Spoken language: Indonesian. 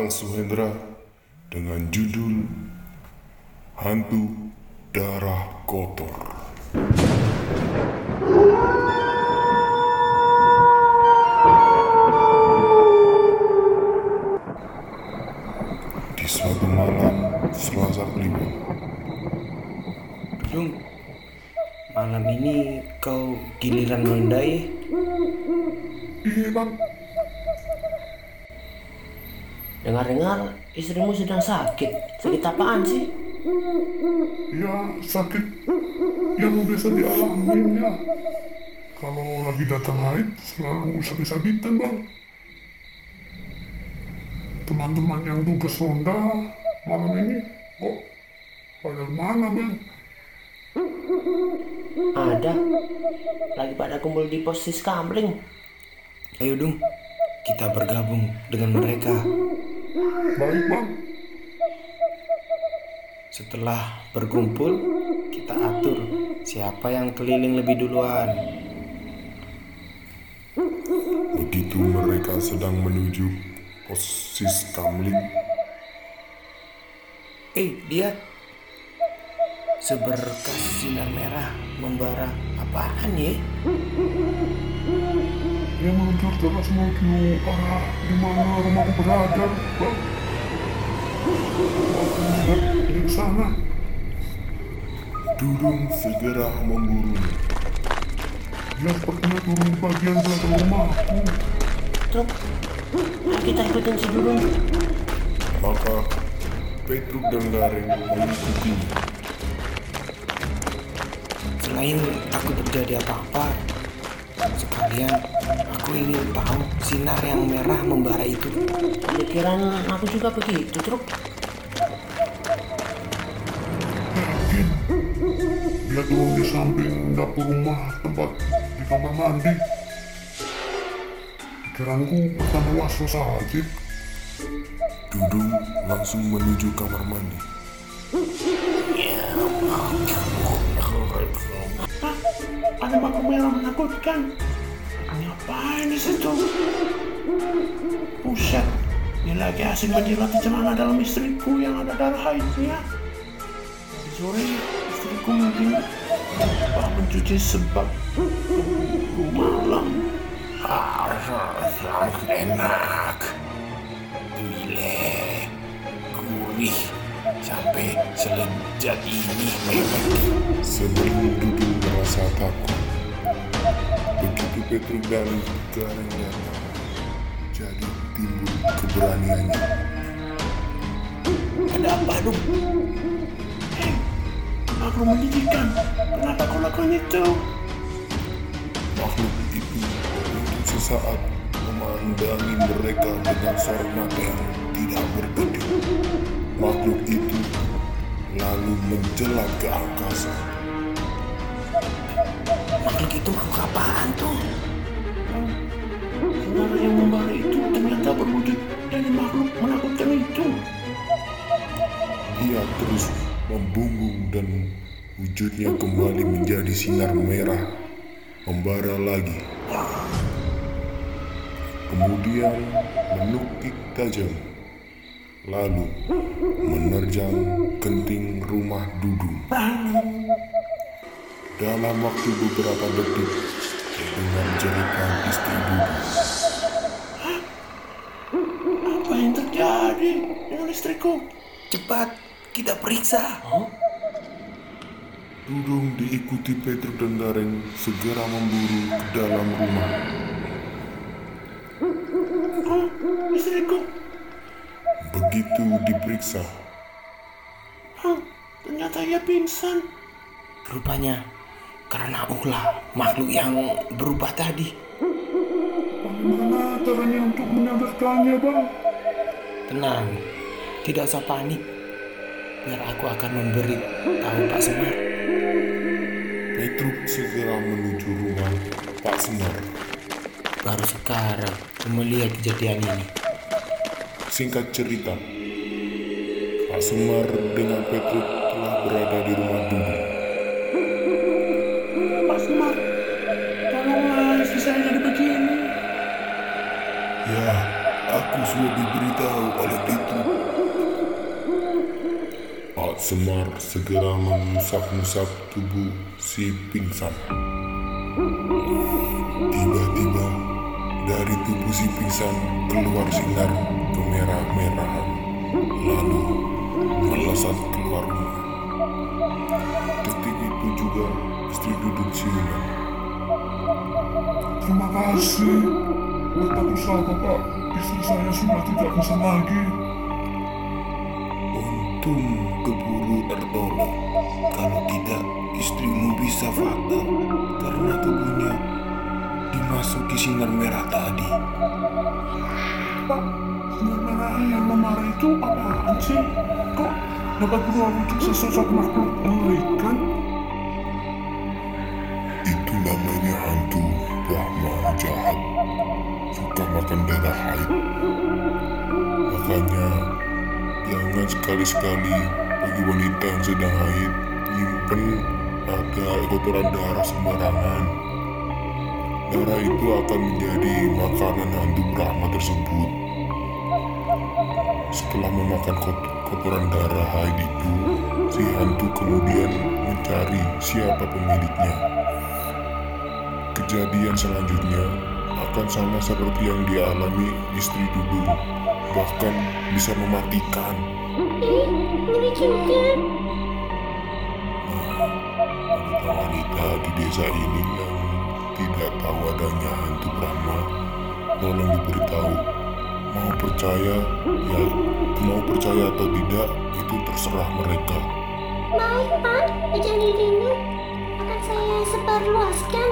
Kakang Suhendra dengan judul Hantu Darah Kotor. Di suatu malam Selasa Kliwon, Dung, malam ini kau giliran mendai. Iya bang, Dengar-dengar istrimu sedang sakit. Sakit apaan sih? ya sakit yang biasa dialamin ya. Kalau lagi datang haid selalu sakit-sakitan bang. Teman-teman yang tugas ronda malam ini kok pada mana bang? Ada. Lagi pada kumpul di pos Kamling. Ayo Dung, kita bergabung dengan mereka. Bang, Setelah berkumpul, kita atur siapa yang keliling lebih duluan. begitu mereka sedang menuju posisi kamling, Eh, lihat. Seberkas sinar merah membara apaan ya? Dia meluncur terus menuju arah di mana rumahku berada bang. Aku lihat di sana. Dudung segera memburunya. Dia sepertinya turun bagian belakang rumahku. Truk, kita ikutin si Dudung. Maka Petruk dan Garing mengikutinya. Selain aku terjadi apa-apa, sekalian aku ingin tahu sinar yang merah membara itu. Pikiran aku juga begitu, Truk. Yakin. Dia turun di samping dapur rumah tempat di kamar mandi. Pikiranku pertama was-was saja. Dudung langsung menuju kamar mandi. Ada bangku merah menakutkan. Ngapain di situ? Buset, dia lagi asing menjilat celana dalam istriku yang ada darah haidnya. Sore istriku mungkin lupa mencuci sebab tunggu malam. Enak. Gile, gurih, sampai selejat ini memang. Sebelum Dudung takut, begitu dan Garing datang, jadi timbul keberaniannya. Ada apa dong? Hei, aku menjijikan. Kenapa kau lakukan itu? Makhluk itu untuk sesaat memandangi mereka dengan sorot mata yang tidak berkedip. Makhluk itu lalu menjelat ke angkasa. Apaan tuh? Saudara yang membara itu ternyata berwujud dari makhluk menakutkan itu. Dia terus membungkung dan wujudnya kembali menjadi sinar merah membara lagi. Kemudian menukik tajam, lalu menerjang kenting rumah Dudung. Dalam waktu beberapa detik, dengan jeritan istri Dudung. Apa yang terjadi dengan istriku? Cepat, kita periksa. Dudung diikuti Petruk dan Gareng segera memburu ke dalam rumah. Oh, istriku. Begitu diperiksa, Hah, ternyata ia pingsan. Rupanya karena ulah makhluk yang berubah tadi. bagaimana caranya untuk menyadarkannya, Bang? Tenang, tidak usah panik. Biar aku akan memberi tahu Pak Semar. Petruk segera menuju rumah Pak Semar. Baru sekarang aku melihat kejadian ini. Singkat cerita, Pak Semar dengan Petruk telah berada di rumah Dudung. Ya, sudah diberitahu oleh itu. Pak Semar segera mengusap-ngusap tubuh si pingsan. Tiba-tiba dari tubuh si pingsan keluar sinar kemerah-merahan, lalu melesat keluar rumah. Detik itu juga istri duduk siuman. Terima kasih. Betapa usaha Bapak, istri saya sudah tidak bisa lagi. Untung keburu tertolong. Kalau tidak, istrimu bisa fatal karena tubuhnya dimasuki sinar merah tadi. Pak, sinar merah yang memarah itu apaan sih? Kok dapat berubah wujud sesosok makhluk makan darah haid. Makanya jangan sekali-sekali bagi wanita yang sedang haid nyimpen ada kotoran darah sembarangan. Darah itu akan menjadi makanan hantu Brahma tersebut. Setelah memakan kot- kotoran darah haid itu, si hantu kemudian mencari siapa pemiliknya. Kejadian selanjutnya akan sama seperti yang dialami istri Dudung, bahkan bisa mematikan. Ih, ngeri juga. Wanita wanita di desa ini yang tidak tahu adanya hantu Brahma, tolong diberitahu. Mau percaya, ya mau percaya atau tidak, itu terserah mereka. Baik, Pak. Kejadian ini akan saya sebarluaskan.